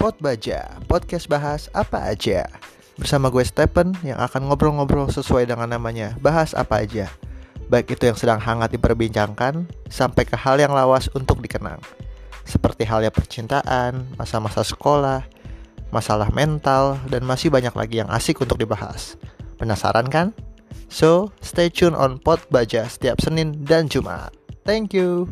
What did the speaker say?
Pot Baja, podcast bahas apa aja. Bersama gue Stephen yang akan ngobrol-ngobrol sesuai dengan namanya, bahas apa aja. Baik itu yang sedang hangat diperbincangkan, sampai ke hal yang lawas untuk dikenang. Seperti halnya percintaan, masa-masa sekolah, masalah mental, dan masih banyak lagi yang asik untuk dibahas. Penasaran kan? So, stay tune on Pot Baja setiap Senin dan Jumat. Thank you.